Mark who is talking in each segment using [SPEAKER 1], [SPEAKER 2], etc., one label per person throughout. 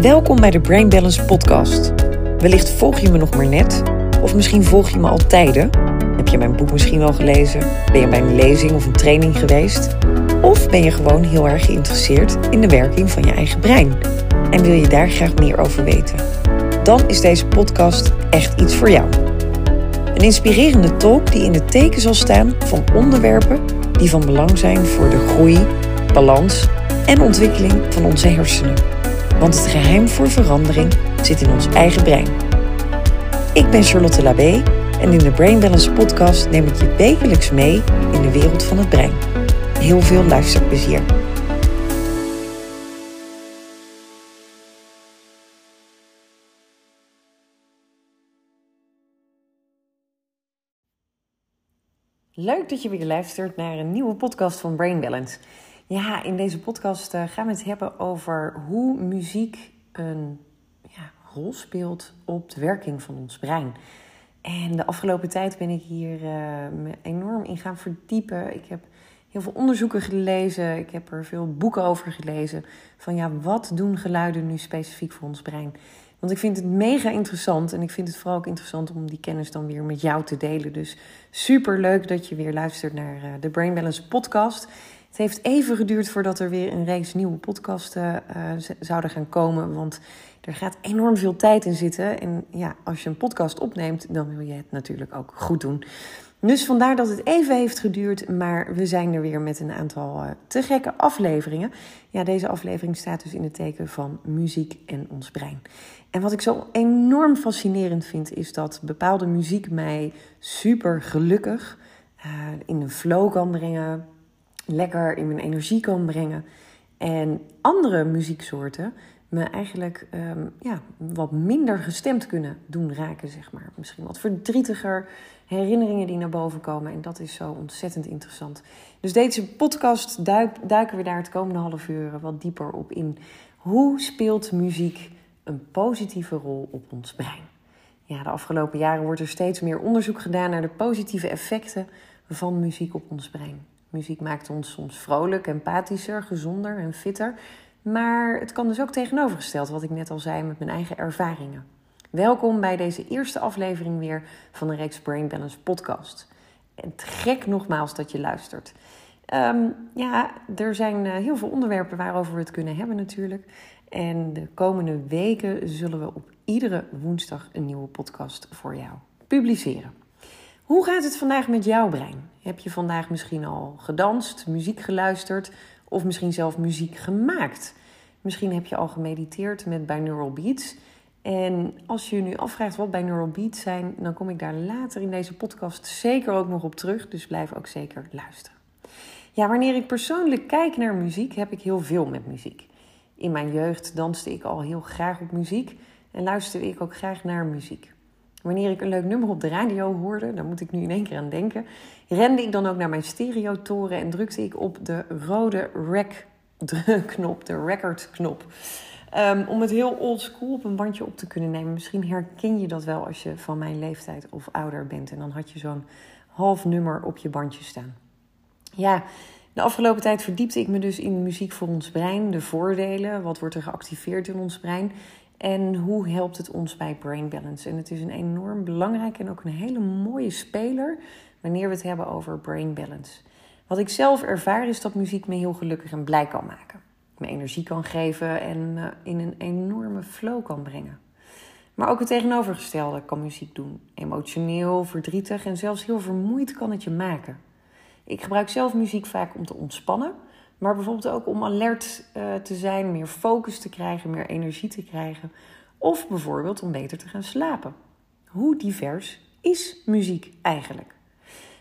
[SPEAKER 1] Welkom bij de Brain Balance Podcast. Wellicht volg je me nog maar net, of misschien volg je me al tijden. Heb je mijn boek misschien wel gelezen? Ben je bij een lezing of een training geweest? Of ben je gewoon heel erg geïnteresseerd in de werking van je eigen brein en wil je daar graag meer over weten? Dan is deze podcast echt iets voor jou. Een inspirerende talk die in het teken zal staan van onderwerpen die van belang zijn voor de groei, balans en ontwikkeling van onze hersenen. Want het geheim voor verandering zit in ons eigen brein. Ik ben Charlotte Labé en in de Brain Balance podcast neem ik je wekelijks mee in de wereld van het brein. Heel veel luisterplezier. Leuk dat je weer luistert naar een nieuwe podcast van Brain Balance. Ja, in deze podcast uh, gaan we het hebben over hoe muziek een ja, rol speelt op de werking van ons brein. En de afgelopen tijd ben ik hier uh, me enorm in gaan verdiepen. Ik heb heel veel onderzoeken gelezen. Ik heb er veel boeken over gelezen. Van ja, wat doen geluiden nu specifiek voor ons brein? Want ik vind het mega interessant. En ik vind het vooral ook interessant om die kennis dan weer met jou te delen. Dus super leuk dat je weer luistert naar uh, de Brain Balance podcast. Het heeft even geduurd voordat er weer een reeks nieuwe podcasten uh, zouden gaan komen. Want er gaat enorm veel tijd in zitten. En ja, als je een podcast opneemt, dan wil je het natuurlijk ook goed doen. Dus vandaar dat het even heeft geduurd, maar we zijn er weer met een aantal uh, te gekke afleveringen. Ja, deze aflevering staat dus in het teken van muziek en ons brein. En wat ik zo enorm fascinerend vind, is dat bepaalde muziek mij super gelukkig uh, in een flow kan brengen, lekker in mijn energie kan brengen. En andere muzieksoorten me eigenlijk um, ja, wat minder gestemd kunnen doen raken, zeg maar. Misschien wat verdrietiger, herinneringen die naar boven komen. En dat is zo ontzettend interessant. Dus deze podcast duik, duiken we daar het komende half uur wat dieper op in. Hoe speelt muziek een positieve rol op ons brein? Ja, de afgelopen jaren wordt er steeds meer onderzoek gedaan naar de positieve effecten van muziek op ons brein. Muziek maakt ons soms vrolijk, empathischer, gezonder en fitter. Maar het kan dus ook tegenovergesteld, wat ik net al zei, met mijn eigen ervaringen. Welkom bij deze eerste aflevering weer van de reeks Brain Balance podcast. En gek nogmaals dat je luistert. Um, ja, er zijn uh, heel veel onderwerpen waarover we het kunnen hebben natuurlijk. En de komende weken zullen we op iedere woensdag een nieuwe podcast voor jou publiceren. Hoe gaat het vandaag met jouw brein? Heb je vandaag misschien al gedanst, muziek geluisterd of misschien zelf muziek gemaakt? Misschien heb je al gemediteerd met binaural beats. En als je je nu afvraagt wat binaural beats zijn, dan kom ik daar later in deze podcast zeker ook nog op terug. Dus blijf ook zeker luisteren. Ja, wanneer ik persoonlijk kijk naar muziek, heb ik heel veel met muziek. In mijn jeugd danste ik al heel graag op muziek en luisterde ik ook graag naar muziek. Wanneer ik een leuk nummer op de radio hoorde, daar moet ik nu in één keer aan denken, rende ik dan ook naar mijn stereotoren en drukte ik op de rode rec-knop, de record-knop. Um, om het heel old school op een bandje op te kunnen nemen. Misschien herken je dat wel als je van mijn leeftijd of ouder bent. En dan had je zo'n half nummer op je bandje staan. Ja, de afgelopen tijd verdiepte ik me dus in muziek voor ons brein. De voordelen, wat wordt er geactiveerd in ons brein. En hoe helpt het ons bij brain balance? En het is een enorm belangrijk en ook een hele mooie speler wanneer we het hebben over brain balance. Wat ik zelf ervaar is dat muziek me heel gelukkig en blij kan maken. Me energie kan geven en in een enorme flow kan brengen. Maar ook het tegenovergestelde kan muziek doen. Emotioneel, verdrietig en zelfs heel vermoeid kan het je maken. Ik gebruik zelf muziek vaak om te ontspannen, maar bijvoorbeeld ook om alert uh, te zijn, meer focus te krijgen, meer energie te krijgen. Of bijvoorbeeld om beter te gaan slapen. Hoe divers is muziek eigenlijk?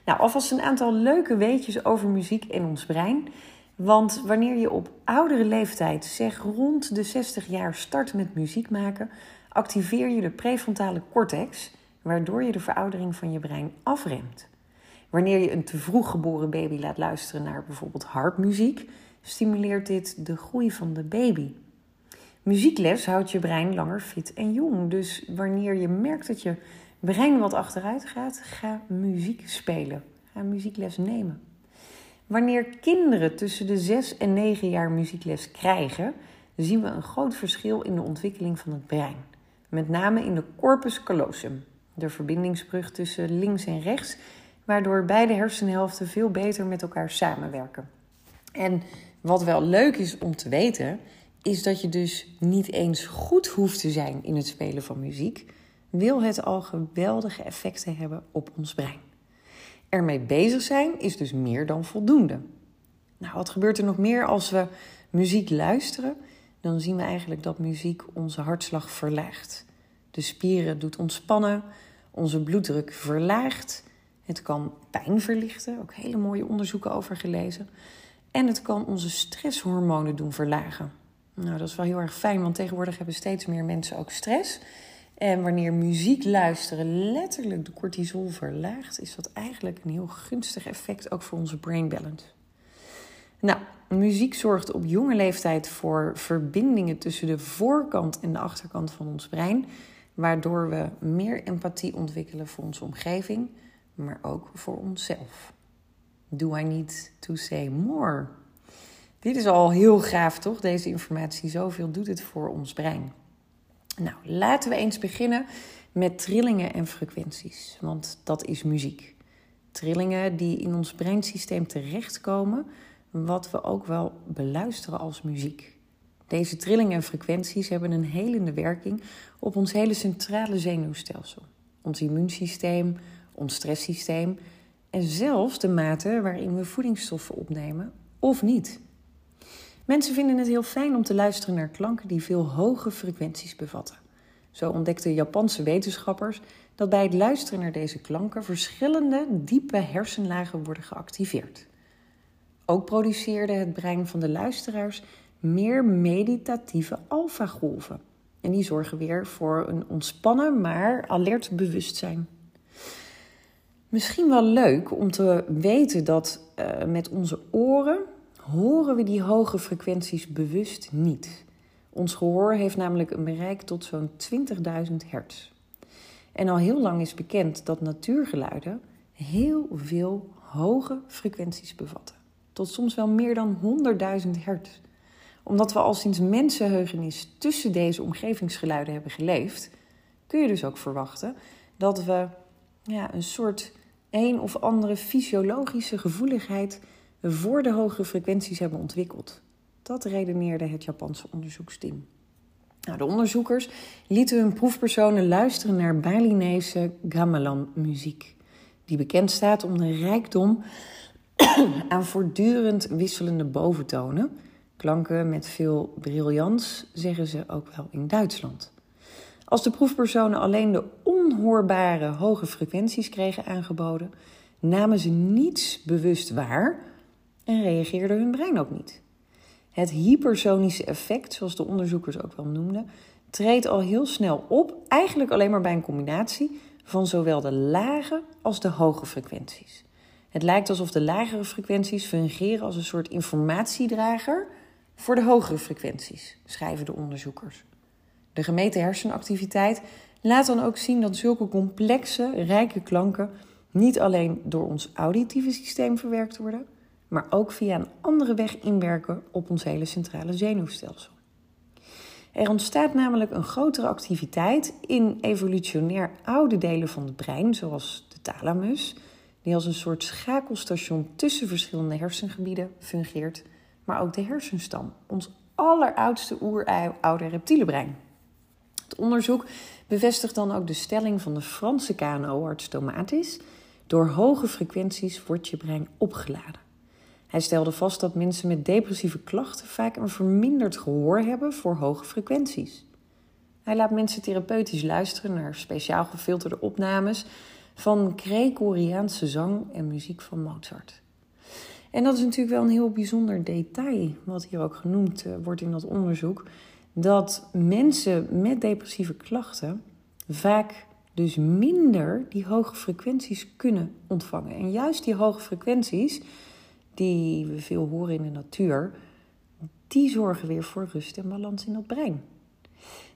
[SPEAKER 1] Nou, alvast een aantal leuke weetjes over muziek in ons brein. Want wanneer je op oudere leeftijd, zeg rond de 60 jaar, start met muziek maken, activeer je de prefrontale cortex, waardoor je de veroudering van je brein afremt. Wanneer je een te vroeg geboren baby laat luisteren naar bijvoorbeeld harpmuziek, stimuleert dit de groei van de baby. Muziekles houdt je brein langer fit en jong. Dus wanneer je merkt dat je brein wat achteruit gaat, ga muziek spelen. Ga muziekles nemen. Wanneer kinderen tussen de 6 en 9 jaar muziekles krijgen, zien we een groot verschil in de ontwikkeling van het brein. Met name in de corpus callosum, de verbindingsbrug tussen links en rechts, waardoor beide hersenhelften veel beter met elkaar samenwerken. En wat wel leuk is om te weten, is dat je dus niet eens goed hoeft te zijn in het spelen van muziek, wil het al geweldige effecten hebben op ons brein. Ermee bezig zijn is dus meer dan voldoende. Nou, wat gebeurt er nog meer als we muziek luisteren? Dan zien we eigenlijk dat muziek onze hartslag verlaagt. De spieren doet ontspannen, onze bloeddruk verlaagt. Het kan pijn verlichten, ook hele mooie onderzoeken over gelezen. En het kan onze stresshormonen doen verlagen. Nou, dat is wel heel erg fijn, want tegenwoordig hebben steeds meer mensen ook stress. En wanneer muziek luisteren letterlijk de cortisol verlaagt, is dat eigenlijk een heel gunstig effect ook voor onze brain balance. Nou, muziek zorgt op jonge leeftijd voor verbindingen tussen de voorkant en de achterkant van ons brein, waardoor we meer empathie ontwikkelen voor onze omgeving, maar ook voor onszelf. Do I need to say more? Dit is al heel gaaf, toch? Deze informatie. Zoveel doet het voor ons brein. Nou, laten we eens beginnen met trillingen en frequenties, want dat is muziek. Trillingen die in ons breinsysteem terechtkomen, wat we ook wel beluisteren als muziek. Deze trillingen en frequenties hebben een helende werking op ons hele centrale zenuwstelsel, ons immuunsysteem, ons stresssysteem en zelfs de mate waarin we voedingsstoffen opnemen of niet. Mensen vinden het heel fijn om te luisteren naar klanken die veel hoge frequenties bevatten. Zo ontdekten Japanse wetenschappers dat bij het luisteren naar deze klanken verschillende diepe hersenlagen worden geactiveerd. Ook produceerde het brein van de luisteraars meer meditatieve alfagolven. En die zorgen weer voor een ontspannen, maar alert bewustzijn. Misschien wel leuk om te weten dat uh, met onze oren horen we die hoge frequenties bewust niet. Ons gehoor heeft namelijk een bereik tot zo'n 20.000 hertz. En al heel lang is bekend dat natuurgeluiden heel veel hoge frequenties bevatten. Tot soms wel meer dan 100.000 hertz. Omdat we al sinds mensenheugenis tussen deze omgevingsgeluiden hebben geleefd, kun je dus ook verwachten dat we ja, een soort een of andere fysiologische gevoeligheid voor de hogere frequenties hebben ontwikkeld. Dat redeneerde het Japanse onderzoeksteam. Nou, de onderzoekers lieten hun proefpersonen luisteren naar Balinese gamelan-muziek, die bekend staat om de rijkdom aan voortdurend wisselende boventonen. Klanken met veel briljants, zeggen ze ook wel in Duitsland. Als de proefpersonen alleen de onhoorbare hoge frequenties kregen aangeboden, namen ze niets bewust waar en reageerde hun brein ook niet. Het hypersonische effect, zoals de onderzoekers ook wel noemden, treedt al heel snel op, eigenlijk alleen maar bij een combinatie van zowel de lage als de hoge frequenties. Het lijkt alsof de lagere frequenties fungeren als een soort informatiedrager voor de hogere frequenties, schrijven de onderzoekers. De gemeten hersenactiviteit laat dan ook zien dat zulke complexe, rijke klanken niet alleen door ons auditieve systeem verwerkt worden, maar ook via een andere weg inwerken op ons hele centrale zenuwstelsel. Er ontstaat namelijk een grotere activiteit in evolutionair oude delen van het brein, zoals de thalamus, die als een soort schakelstation tussen verschillende hersengebieden fungeert, maar ook de hersenstam, ons alleroudste oeroude reptiele brein. Het onderzoek bevestigt dan ook de stelling van de Franse KNO-arts Tomatis: door hoge frequenties wordt je brein opgeladen. Hij stelde vast dat mensen met depressieve klachten vaak een verminderd gehoor hebben voor hoge frequenties. Hij laat mensen therapeutisch luisteren naar speciaal gefilterde opnames van Gregoriaanse zang en muziek van Mozart. En dat is natuurlijk wel een heel bijzonder detail, wat hier ook genoemd eh, wordt in dat onderzoek, dat mensen met depressieve klachten vaak dus minder die hoge frequenties kunnen ontvangen. En juist die hoge frequenties die we veel horen in de natuur, die zorgen weer voor rust en balans in het brein.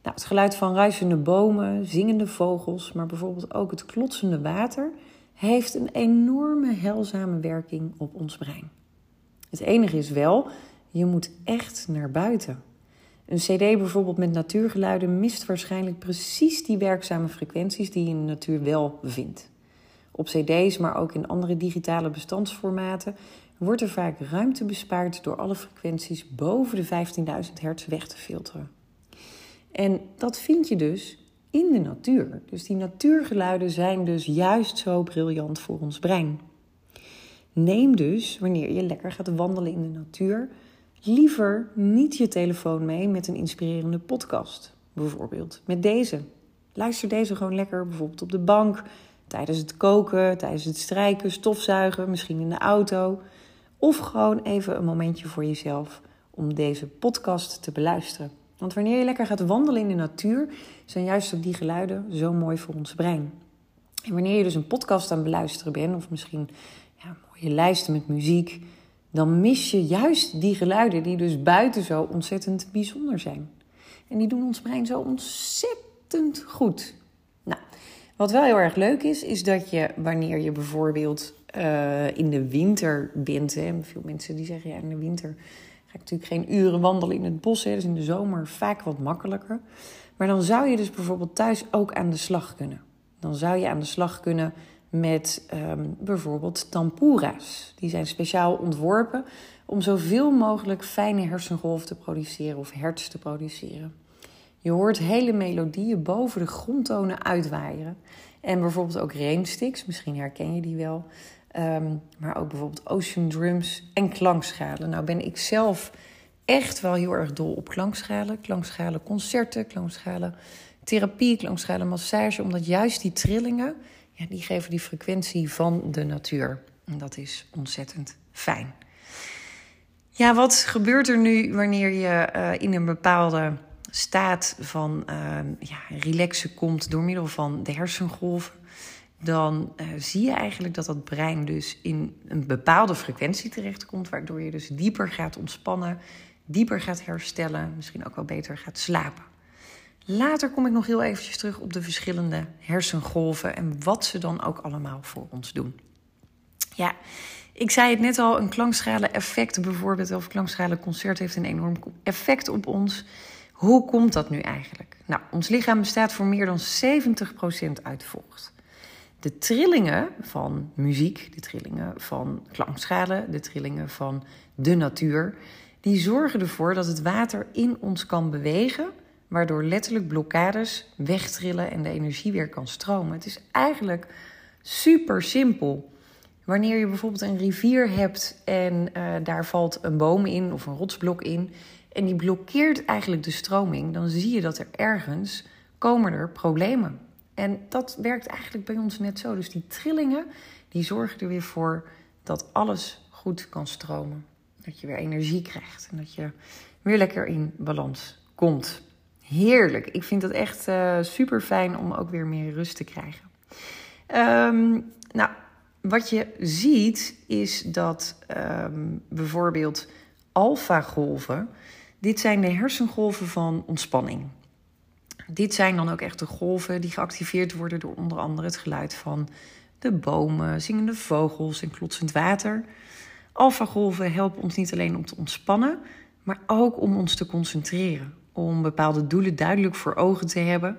[SPEAKER 1] Nou, het geluid van ruisende bomen, zingende vogels, maar bijvoorbeeld ook het klotsende water, heeft een enorme heilzame werking op ons brein. Het enige is wel, je moet echt naar buiten. Een CD bijvoorbeeld met natuurgeluiden mist waarschijnlijk precies die werkzame frequenties die je in de natuur wel vindt. Op CD's, maar ook in andere digitale bestandsformaten, wordt er vaak ruimte bespaard door alle frequenties boven de 15.000 hertz weg te filteren. En dat vind je dus in de natuur. Dus die natuurgeluiden zijn dus juist zo briljant voor ons brein. Neem dus, wanneer je lekker gaat wandelen in de natuur, liever niet je telefoon mee met een inspirerende podcast. Bijvoorbeeld met deze. Luister deze gewoon lekker, bijvoorbeeld op de bank, tijdens het koken, tijdens het strijken, stofzuigen, misschien in de auto. Of gewoon even een momentje voor jezelf om deze podcast te beluisteren. Want wanneer je lekker gaat wandelen in de natuur, zijn juist ook die geluiden zo mooi voor ons brein. En wanneer je dus een podcast aan het beluisteren bent, of misschien ja, mooie lijsten met muziek, dan mis je juist die geluiden die dus buiten zo ontzettend bijzonder zijn. En die doen ons brein zo ontzettend goed. Nou, wat wel heel erg leuk is, is dat je wanneer je bijvoorbeeld uh, in de winter bent, veel mensen die zeggen ja, in de winter ga ik natuurlijk geen uren wandelen in het bos, hè, dus in de zomer vaak wat makkelijker. Maar dan zou je dus bijvoorbeeld thuis ook aan de slag kunnen. Dan zou je aan de slag kunnen met um, bijvoorbeeld tampura's. Die zijn speciaal ontworpen om zoveel mogelijk fijne hersengolven te produceren of hertz te produceren. Je hoort hele melodieën boven de grondtonen uitwaaieren. En bijvoorbeeld ook rainsticks, misschien herken je die wel. Um, maar ook bijvoorbeeld ocean drums en klankschalen. Nou ben ik zelf echt wel heel erg dol op klankschalen. Klankschalen concerten, klankschalen therapie, klankschalen massage. Omdat juist die trillingen die geven die frequentie van de natuur. En dat is ontzettend fijn. Ja, wat gebeurt er nu wanneer je uh, in een bepaalde staat van uh, ja, relaxen komt door middel van de hersengolven? Dan uh, zie je eigenlijk dat dat brein dus in een bepaalde frequentie terechtkomt, waardoor je dus dieper gaat ontspannen, dieper gaat herstellen, misschien ook wel beter gaat slapen. Later kom ik nog heel eventjes terug op de verschillende hersengolven en wat ze dan ook allemaal voor ons doen. Ja, ik zei het net al, een klankschalen effect bijvoorbeeld, of klankschalen concert heeft een enorm effect op ons. Hoe komt dat nu eigenlijk? Nou, ons lichaam bestaat voor meer dan 70% uit vocht. De trillingen van muziek, de trillingen van klankschalen, de trillingen van de natuur, die zorgen ervoor dat het water in ons kan bewegen waardoor letterlijk blokkades wegtrillen en de energie weer kan stromen. Het is eigenlijk super simpel. Wanneer je bijvoorbeeld een rivier hebt en uh, daar valt een boom in of een rotsblok in en die blokkeert eigenlijk de stroming, dan zie je dat er ergens komen er problemen. En dat werkt eigenlijk bij ons net zo. Dus die trillingen die zorgen er weer voor dat alles goed kan stromen. Dat je weer energie krijgt en dat je weer lekker in balans komt. Heerlijk. Ik vind het echt uh, super fijn om ook weer meer rust te krijgen. Um, nou, wat je ziet is dat um, bijvoorbeeld alfa-golven, dit zijn de hersengolven van ontspanning. Dit zijn dan ook echt de golven die geactiveerd worden door onder andere het geluid van de bomen, zingende vogels en klotsend water. Alfa-golven helpen ons niet alleen om te ontspannen, maar ook om ons te concentreren om bepaalde doelen duidelijk voor ogen te hebben.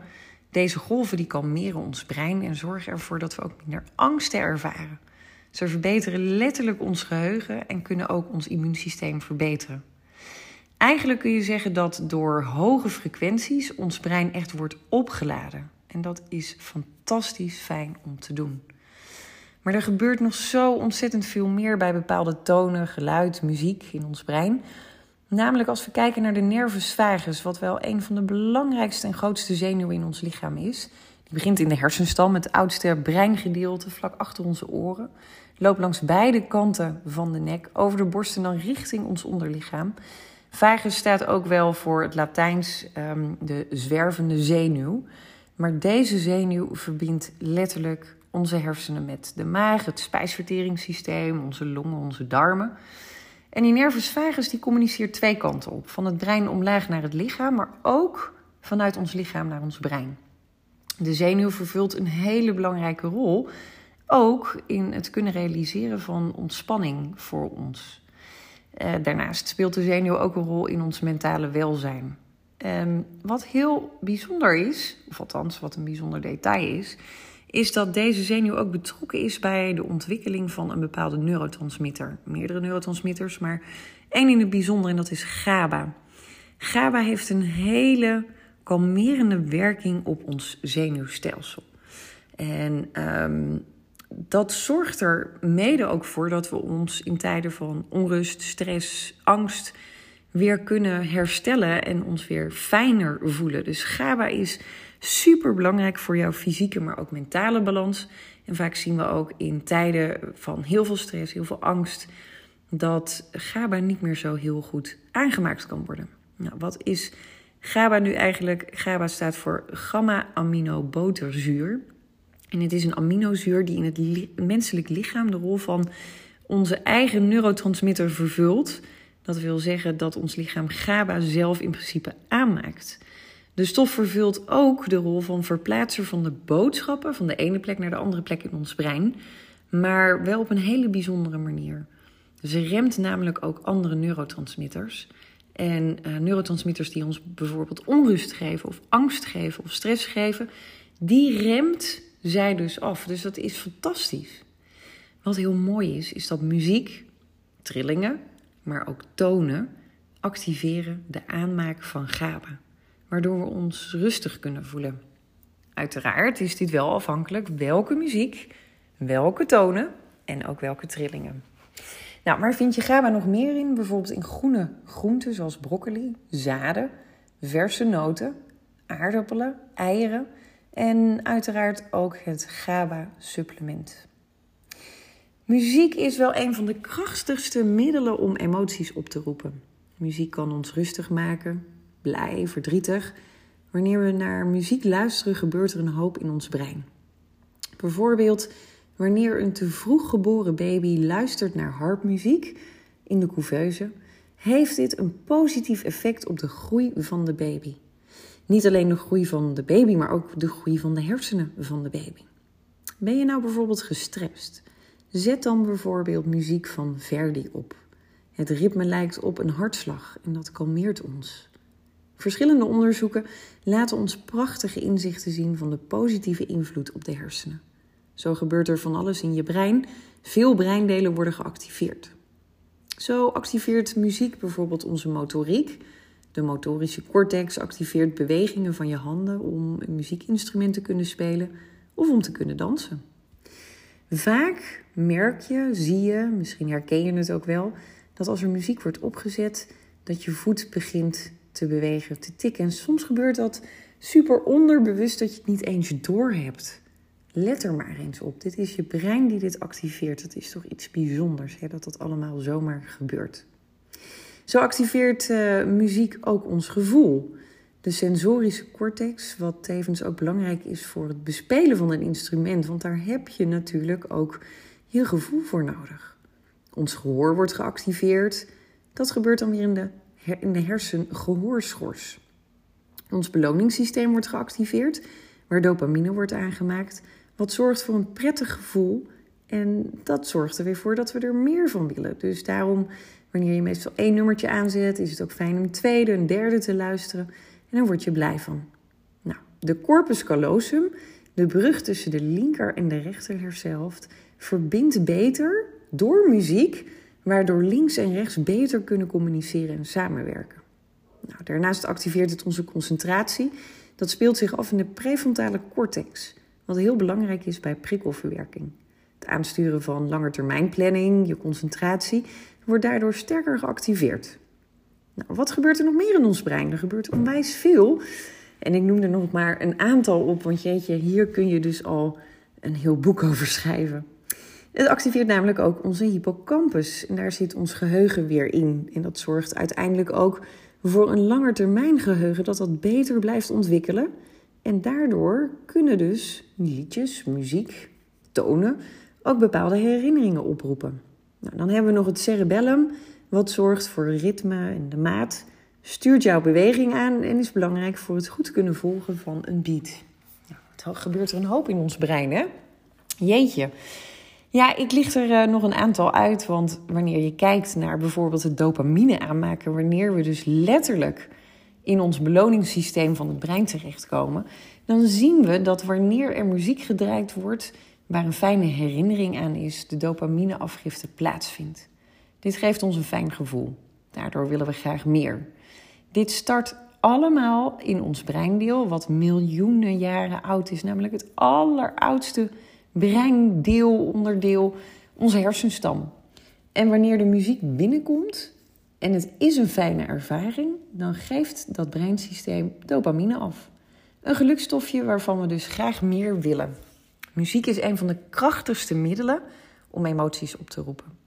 [SPEAKER 1] Deze golven die kalmeren ons brein en zorgen ervoor dat we ook minder angsten ervaren. Ze verbeteren letterlijk ons geheugen en kunnen ook ons immuunsysteem verbeteren. Eigenlijk kun je zeggen dat door hoge frequenties ons brein echt wordt opgeladen. En dat is fantastisch fijn om te doen. Maar er gebeurt nog zo ontzettend veel meer bij bepaalde tonen, geluid, muziek in ons brein. Namelijk als we kijken naar de nervus vagus, wat wel een van de belangrijkste en grootste zenuwen in ons lichaam is. Die begint in de hersenstam, het oudste breingedeelte vlak achter onze oren. Loopt langs beide kanten van de nek, over de borst en dan richting ons onderlichaam. Vagus staat ook wel voor het Latijns um, de zwervende zenuw. Maar deze zenuw verbindt letterlijk onze hersenen met de maag, het spijsverteringssysteem, onze longen, onze darmen. En die nervus vagus die communiceert twee kanten op. Van het brein omlaag naar het lichaam, maar ook vanuit ons lichaam naar ons brein. De zenuw vervult een hele belangrijke rol, ook in het kunnen realiseren van ontspanning voor ons. Eh, daarnaast speelt de zenuw ook een rol in ons mentale welzijn. Um, wat heel bijzonder is, of althans wat een bijzonder detail is, is dat deze zenuw ook betrokken is bij de ontwikkeling van een bepaalde neurotransmitter. Meerdere neurotransmitters, maar één in het bijzonder en dat is GABA. GABA heeft een hele kalmerende werking op ons zenuwstelsel. En um, dat zorgt er mede ook voor dat we ons in tijden van onrust, stress, angst weer kunnen herstellen en ons weer fijner voelen. Dus GABA is super belangrijk voor jouw fysieke, maar ook mentale balans. En vaak zien we ook in tijden van heel veel stress, heel veel angst, dat GABA niet meer zo heel goed aangemaakt kan worden. Nou, wat is GABA nu eigenlijk? GABA staat voor gamma-aminoboterzuur. En het is een aminozuur die in het menselijk lichaam de rol van onze eigen neurotransmitter vervult. Dat wil zeggen dat ons lichaam GABA zelf in principe aanmaakt. De stof vervult ook de rol van verplaatser van de boodschappen van de ene plek naar de andere plek in ons brein, maar wel op een hele bijzondere manier. Ze remt namelijk ook andere neurotransmitters. En uh, neurotransmitters die ons bijvoorbeeld onrust geven, of angst geven, of stress geven, die remt zij dus af. Dus dat is fantastisch. Wat heel mooi is, is dat muziek, trillingen, maar ook tonen activeren de aanmaak van GABA, waardoor we ons rustig kunnen voelen. Uiteraard is dit wel afhankelijk welke muziek, welke tonen en ook welke trillingen. Nou, maar vind je GABA nog meer in? Bijvoorbeeld in groene groenten zoals broccoli, zaden, verse noten, aardappelen, eieren en uiteraard ook het GABA-supplement. Muziek is wel een van de krachtigste middelen om emoties op te roepen. Muziek kan ons rustig maken, blij, verdrietig. Wanneer we naar muziek luisteren, gebeurt er een hoop in ons brein. Bijvoorbeeld wanneer een te vroeg geboren baby luistert naar harpmuziek in de couveuse, heeft dit een positief effect op de groei van de baby. Niet alleen de groei van de baby, maar ook de groei van de hersenen van de baby. Ben je nou bijvoorbeeld gestrest? Zet dan bijvoorbeeld muziek van Verdi op. Het ritme lijkt op een hartslag en dat kalmeert ons. Verschillende onderzoeken laten ons prachtige inzichten zien van de positieve invloed op de hersenen. Zo gebeurt er van alles in je brein. Veel breindelen worden geactiveerd. Zo activeert muziek bijvoorbeeld onze motoriek. De motorische cortex activeert bewegingen van je handen om een muziekinstrument te kunnen spelen of om te kunnen dansen. Vaak merk je, zie je, misschien herken je het ook wel, dat als er muziek wordt opgezet, dat je voet begint te bewegen, te tikken. En soms gebeurt dat super onderbewust dat je het niet eens doorhebt. Let er maar eens op. Dit is je brein die dit activeert. Dat is toch iets bijzonders hè, dat dat allemaal zomaar gebeurt. Zo activeert uh, muziek ook ons gevoel. De sensorische cortex, wat tevens ook belangrijk is voor het bespelen van een instrument, want daar heb je natuurlijk ook je gevoel voor nodig. Ons gehoor wordt geactiveerd. Dat gebeurt dan weer in de, in de hersengehoorschors. Ons beloningssysteem wordt geactiveerd, waar dopamine wordt aangemaakt, wat zorgt voor een prettig gevoel. En dat zorgt er weer voor dat we er meer van willen. Dus daarom, wanneer je meestal één nummertje aanzet, is het ook fijn om een tweede, een derde te luisteren. En dan word je blij van. Nou, de corpus callosum, de brug tussen de linker en de rechter hersenhelft, verbindt beter door muziek, waardoor links en rechts beter kunnen communiceren en samenwerken. Nou, daarnaast activeert het onze concentratie. Dat speelt zich af in de prefrontale cortex, wat heel belangrijk is bij prikkelverwerking. Het aansturen van langetermijnplanning, je concentratie, wordt daardoor sterker geactiveerd. Nou, wat gebeurt er nog meer in ons brein? Er gebeurt onwijs veel. En ik noem er nog maar een aantal op, want jeetje, hier kun je dus al een heel boek over schrijven. Het activeert namelijk ook onze hippocampus en daar zit ons geheugen weer in. En dat zorgt uiteindelijk ook voor een langetermijn geheugen dat dat beter blijft ontwikkelen. En daardoor kunnen dus liedjes, muziek, tonen ook bepaalde herinneringen oproepen. Nou, dan hebben we nog het cerebellum, wat zorgt voor ritme en de maat, stuurt jouw beweging aan en is belangrijk voor het goed kunnen volgen van een beat. Nou, het gebeurt er een hoop in ons brein, hè? Jeetje. Ja, ik licht er uh, nog een aantal uit, want wanneer je kijkt naar bijvoorbeeld het dopamine aanmaken, wanneer we dus letterlijk in ons beloningssysteem van het brein terechtkomen, dan zien we dat wanneer er muziek gedraaid wordt waar een fijne herinnering aan is, de dopamineafgifte plaatsvindt. Dit geeft ons een fijn gevoel. Daardoor willen we graag meer. Dit start allemaal in ons breindeel, wat miljoenen jaren oud is, namelijk het alleroudste breindeel, onderdeel, onze hersenstam. En wanneer de muziek binnenkomt en het is een fijne ervaring, dan geeft dat breinsysteem dopamine af. Een gelukstofje waarvan we dus graag meer willen. Muziek is een van de krachtigste middelen om emoties op te roepen.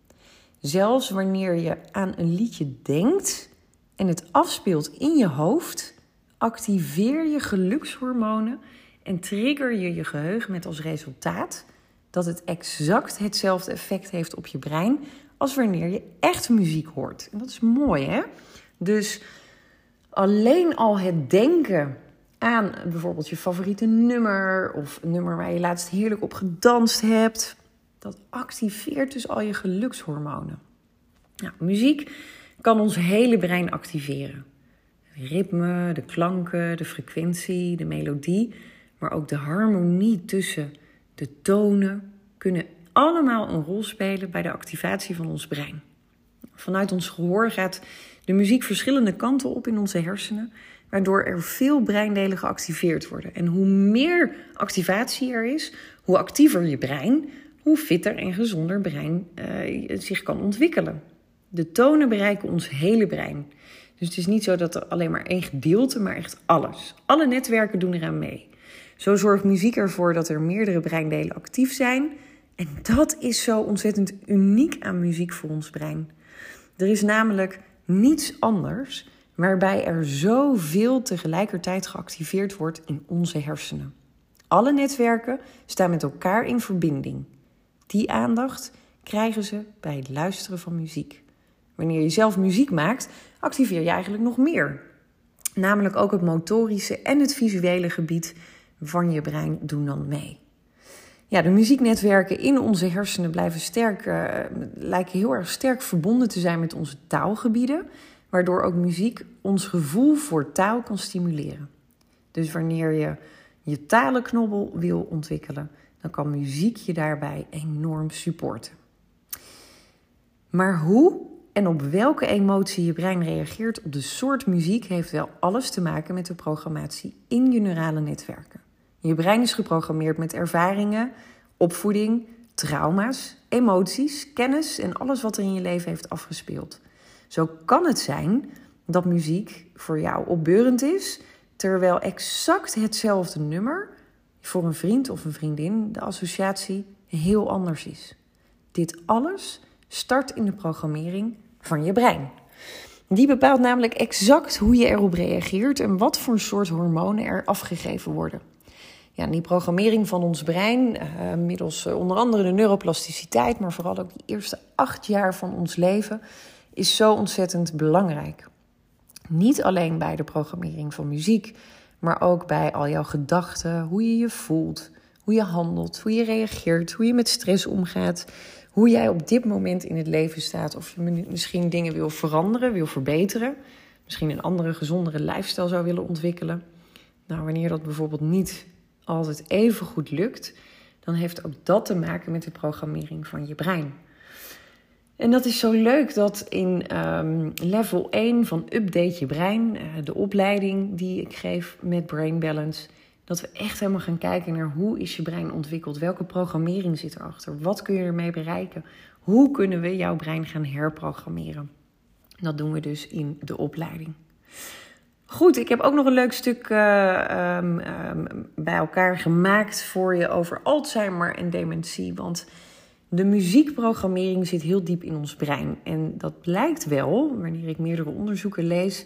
[SPEAKER 1] Zelfs wanneer je aan een liedje denkt en het afspeelt in je hoofd, activeer je gelukshormonen en trigger je je geheugen met als resultaat dat het exact hetzelfde effect heeft op je brein als wanneer je echt muziek hoort. En dat is mooi, hè? Dus alleen al het denken aan bijvoorbeeld je favoriete nummer of een nummer waar je laatst heerlijk op gedanst hebt, dat activeert dus al je gelukshormonen. Nou, muziek kan ons hele brein activeren. Ritme, de klanken, de frequentie, de melodie, maar ook de harmonie tussen de tonen kunnen allemaal een rol spelen bij de activatie van ons brein. Vanuit ons gehoor gaat de muziek verschillende kanten op in onze hersenen, waardoor er veel breindelen geactiveerd worden. En hoe meer activatie er is, hoe actiever je brein, hoe fitter en gezonder brein uh, zich kan ontwikkelen. De tonen bereiken ons hele brein. Dus het is niet zo dat er alleen maar één gedeelte, maar echt alles. Alle netwerken doen eraan mee. Zo zorgt muziek ervoor dat er meerdere breindelen actief zijn. En dat is zo ontzettend uniek aan muziek voor ons brein. Er is namelijk niets anders waarbij er zoveel tegelijkertijd geactiveerd wordt in onze hersenen. Alle netwerken staan met elkaar in verbinding. Die aandacht krijgen ze bij het luisteren van muziek. Wanneer je zelf muziek maakt, activeer je eigenlijk nog meer. Namelijk ook het motorische en het visuele gebied van je brein doen dan mee. Ja, de muzieknetwerken in onze hersenen blijven sterk, uh, lijken heel erg sterk verbonden te zijn met onze taalgebieden, waardoor ook muziek ons gevoel voor taal kan stimuleren. Dus wanneer je je talenknobbel wil ontwikkelen, dan kan muziek je daarbij enorm supporten. Maar hoe en op welke emotie je brein reageert op de soort muziek heeft wel alles te maken met de programmatie in je neurale netwerken. Je brein is geprogrammeerd met ervaringen, opvoeding, trauma's, emoties, kennis en alles wat er in je leven heeft afgespeeld. Zo kan het zijn dat muziek voor jou opbeurend is, terwijl exact hetzelfde nummer voor een vriend of een vriendin de associatie heel anders is. Dit alles start in de programmering van je brein. Die bepaalt namelijk exact hoe je erop reageert en wat voor soort hormonen er afgegeven worden. Ja, die programmering van ons brein, uh, middels uh, onder andere de neuroplasticiteit, maar vooral ook die eerste acht jaar van ons leven, is zo ontzettend belangrijk. Niet alleen bij de programmering van muziek, maar ook bij al jouw gedachten, hoe je je voelt, hoe je handelt, hoe je reageert, hoe je met stress omgaat, hoe jij op dit moment in het leven staat. Of je misschien dingen wil veranderen, wil verbeteren. Misschien een andere, gezondere lifestyle zou willen ontwikkelen. Nou, wanneer dat bijvoorbeeld niet altijd even goed lukt, dan heeft ook dat te maken met de programmering van je brein. En dat is zo leuk dat in um, level 1 van Update je brein, uh, de opleiding die ik geef met Brain Balance, dat we echt helemaal gaan kijken naar hoe is je brein ontwikkeld, welke programmering zit erachter, wat kun je ermee bereiken, hoe kunnen we jouw brein gaan herprogrammeren. Dat doen we dus in de opleiding. Goed, ik heb ook nog een leuk stuk uh, um, um, bij elkaar gemaakt voor je over Alzheimer en dementie. Want de muziekprogrammering zit heel diep in ons brein. En dat blijkt wel, wanneer ik meerdere onderzoeken lees,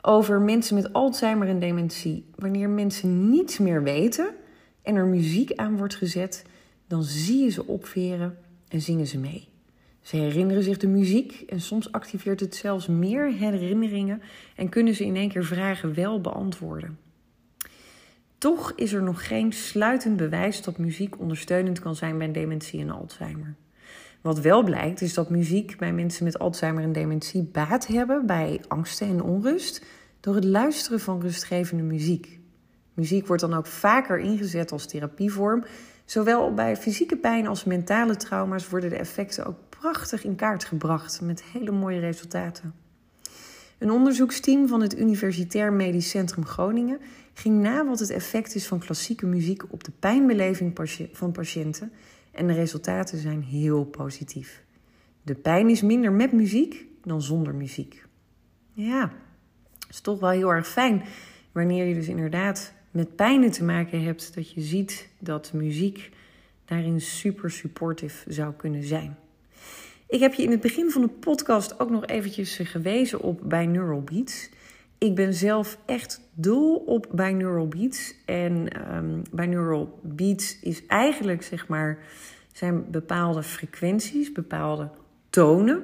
[SPEAKER 1] over mensen met Alzheimer en dementie. Wanneer mensen niets meer weten en er muziek aan wordt gezet, dan zie je ze opveren en zingen ze mee. Ze herinneren zich de muziek en soms activeert het zelfs meer herinneringen en kunnen ze in één keer vragen wel beantwoorden. Toch is er nog geen sluitend bewijs dat muziek ondersteunend kan zijn bij dementie en Alzheimer. Wat wel blijkt is dat muziek bij mensen met Alzheimer en dementie baat hebben bij angsten en onrust, door het luisteren van rustgevende muziek. Muziek wordt dan ook vaker ingezet als therapievorm. Zowel bij fysieke pijn als mentale trauma's worden de effecten ook prachtig in kaart gebracht met hele mooie resultaten. Een onderzoeksteam van het Universitair Medisch Centrum Groningen ging na wat het effect is van klassieke muziek op de pijnbeleving van patiënten en de resultaten zijn heel positief. De pijn is minder met muziek dan zonder muziek. Ja, is toch wel heel erg fijn wanneer je dus inderdaad met pijnen te maken hebt, dat je ziet dat muziek daarin super supportive zou kunnen zijn. Ik heb je in het begin van de podcast ook nog eventjes gewezen op Binaural Beats. Ik ben zelf echt dol op Binaural Beats. En um, Binaural Beats is eigenlijk, zeg maar, zijn bepaalde frequenties, bepaalde tonen...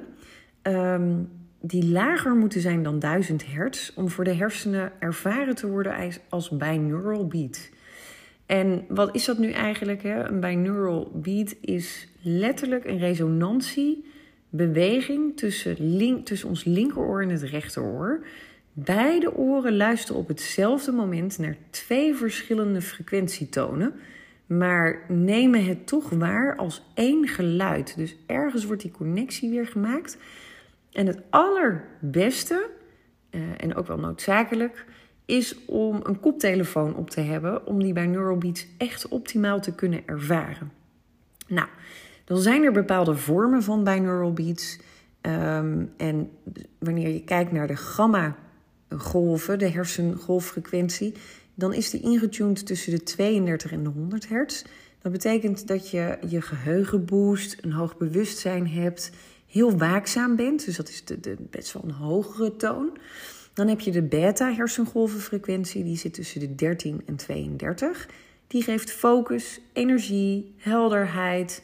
[SPEAKER 1] Um, die lager moeten zijn dan 1000 hertz om voor de hersenen ervaren te worden als binaural beat. En wat is dat nu eigenlijk? Hè? Een binaural beat is letterlijk een resonantiebeweging tussen, ons linkeroor en het rechteroor. Beide oren luisteren op hetzelfde moment naar twee verschillende frequentietonen, maar nemen het toch waar als één geluid. Dus ergens wordt die connectie weer gemaakt. En het allerbeste, uh, en ook wel noodzakelijk, is om een koptelefoon op te hebben om die bij Neurobeats echt optimaal te kunnen ervaren. Nou, dan zijn er bepaalde vormen van binaural beats. Um, en wanneer je kijkt naar de gamma-golven, de hersengolffrequentie, dan is die ingetuned tussen de 32 en de 100 hertz. Dat betekent dat je je geheugen boost, een hoog bewustzijn hebt, heel waakzaam bent, dus dat is de, de, best wel een hogere toon. Dan heb je de beta-hersengolvenfrequentie, die zit tussen de 13 en 32. Die geeft focus, energie, helderheid.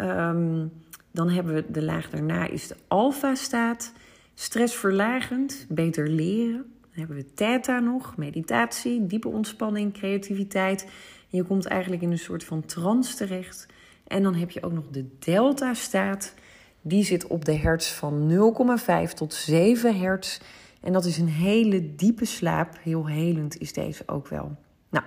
[SPEAKER 1] Um, dan hebben we de laag daarna is de alfa-staat, stressverlagend, beter leren. Dan hebben we theta nog, meditatie, diepe ontspanning, creativiteit. Je komt eigenlijk in een soort van trance terecht. En dan heb je ook nog de delta-staat die zit op de hertz van 0,5 tot 7 hertz. En dat is een hele diepe slaap. Heel helend is deze ook wel. Nou,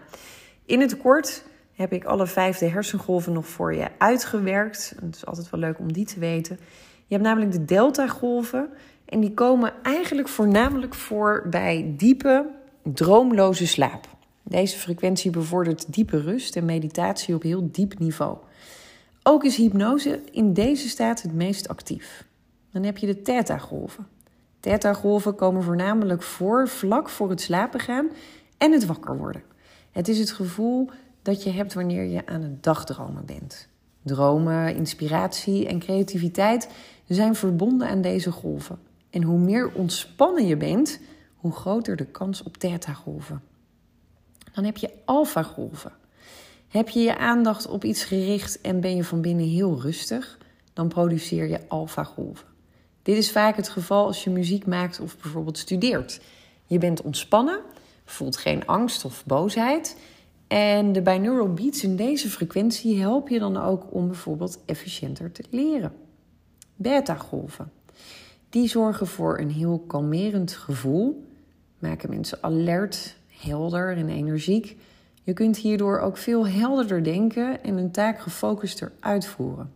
[SPEAKER 1] in het kort heb ik alle vijf de hersengolven nog voor je uitgewerkt. Het is altijd wel leuk om die te weten. Je hebt namelijk de delta-golven. En die komen eigenlijk voornamelijk voor bij diepe, droomloze slaap. Deze frequentie bevordert diepe rust en meditatie op heel diep niveau. Ook is hypnose in deze staat het meest actief. Dan heb je de theta-golven. Theta-golven komen voornamelijk voor vlak voor het slapen gaan en het wakker worden. Het is het gevoel dat je hebt wanneer je aan het dagdromen bent. Dromen, inspiratie en creativiteit zijn verbonden aan deze golven. En hoe meer ontspannen je bent, hoe groter de kans op theta-golven. Dan heb je alpha-golven. Heb je je aandacht op iets gericht en ben je van binnen heel rustig, dan produceer je alfa-golven. Dit is vaak het geval als je muziek maakt of bijvoorbeeld studeert. Je bent ontspannen, voelt geen angst of boosheid. En de binaural beats in deze frequentie helpen je dan ook om bijvoorbeeld efficiënter te leren. Beta-golven. Die zorgen voor een heel kalmerend gevoel, maken mensen alert, helder en energiek je kunt hierdoor ook veel helderder denken en een taak gefocuster uitvoeren.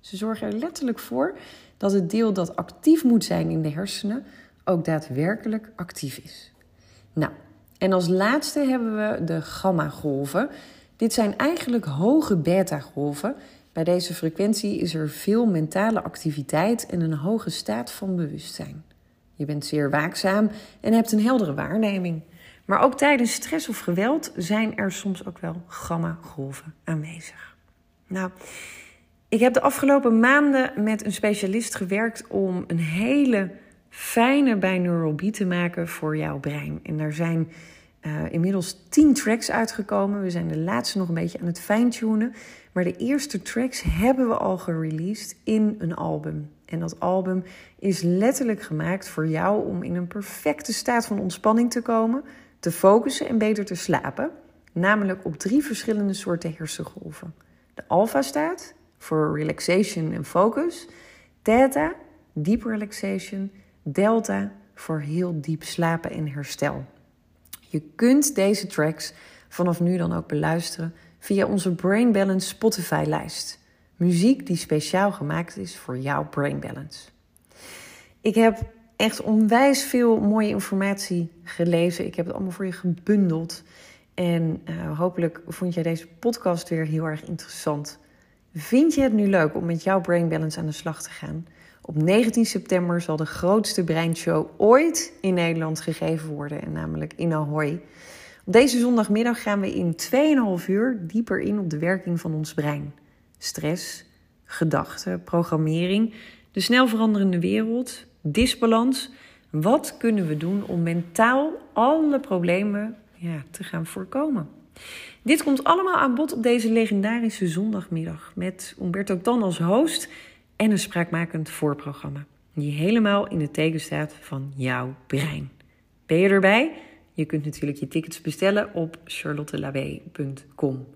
[SPEAKER 1] Ze zorgen er letterlijk voor dat het deel dat actief moet zijn in de hersenen ook daadwerkelijk actief is. Nou, en als laatste hebben we de gamma-golven. Dit zijn eigenlijk hoge beta-golven. Bij deze frequentie is er veel mentale activiteit en een hoge staat van bewustzijn. Je bent zeer waakzaam en hebt een heldere waarneming. Maar ook tijdens stress of geweld zijn er soms ook wel gamma-golven aanwezig. Nou, ik heb de afgelopen maanden met een specialist gewerkt om een hele fijne binaural beat te maken voor jouw brein. En daar zijn uh, inmiddels tien tracks uitgekomen. We zijn de laatste nog een beetje aan het fine-tunen. Maar de eerste tracks hebben we al gereleased in een album. En dat album is letterlijk gemaakt voor jou om in een perfecte staat van ontspanning te komen te focussen en beter te slapen, namelijk op drie verschillende soorten hersengolven. De alfa-staat voor relaxation en focus, theta, deep relaxation, delta voor heel diep slapen en herstel. Je kunt deze tracks vanaf nu dan ook beluisteren via onze Brain Balance Spotify-lijst. Muziek die speciaal gemaakt is voor jouw Brain Balance. Ik heb echt onwijs veel mooie informatie gelezen. Ik heb het allemaal voor je gebundeld. En uh, hopelijk vond jij deze podcast weer heel erg interessant. Vind je het nu leuk om met jouw Brain Balance aan de slag te gaan? Op 19 september zal de grootste breinshow ooit in Nederland gegeven worden, en namelijk in Ahoy. Op deze zondagmiddag gaan we in 2,5 uur dieper in op de werking van ons brein. Stress, gedachten, programmering, de snel veranderende wereld, disbalans. Wat kunnen we doen om mentaal alle problemen ja, te gaan voorkomen? Dit komt allemaal aan bod op deze legendarische zondagmiddag met Umberto Tan als host en een spraakmakend voorprogramma. Die helemaal in het teken staat van jouw brein. Ben je erbij? Je kunt natuurlijk je tickets bestellen op charlottelawee.com.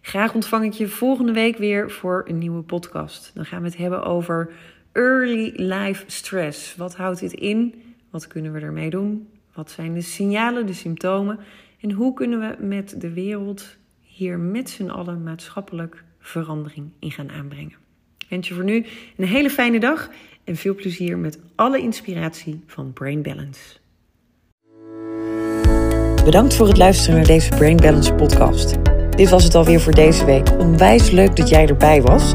[SPEAKER 1] Graag ontvang ik je volgende week weer voor een nieuwe podcast. Dan gaan we het hebben over early life stress. Wat houdt dit in? Wat kunnen we ermee doen? Wat zijn de signalen, de symptomen? En hoe kunnen we met de wereld hier met z'n allen maatschappelijk verandering in gaan aanbrengen? Ik wens je voor nu een hele fijne dag en veel plezier met alle inspiratie van Brain Balance. Bedankt voor het luisteren naar deze Brain Balance podcast. Dit was het alweer voor deze week. Onwijs leuk dat jij erbij was.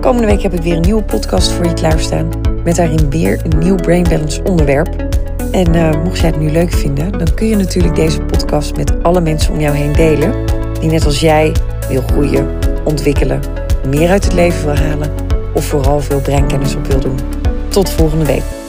[SPEAKER 1] Komende week heb ik weer een nieuwe podcast voor je klaarstaan. Met daarin weer een nieuw Brain Balance onderwerp. En uh, mocht jij het nu leuk vinden, dan kun je natuurlijk deze podcast met alle mensen om jou heen delen. Die net als jij wil groeien, ontwikkelen, meer uit het leven wil halen. Of vooral veel breinkennis op wil doen. Tot volgende week.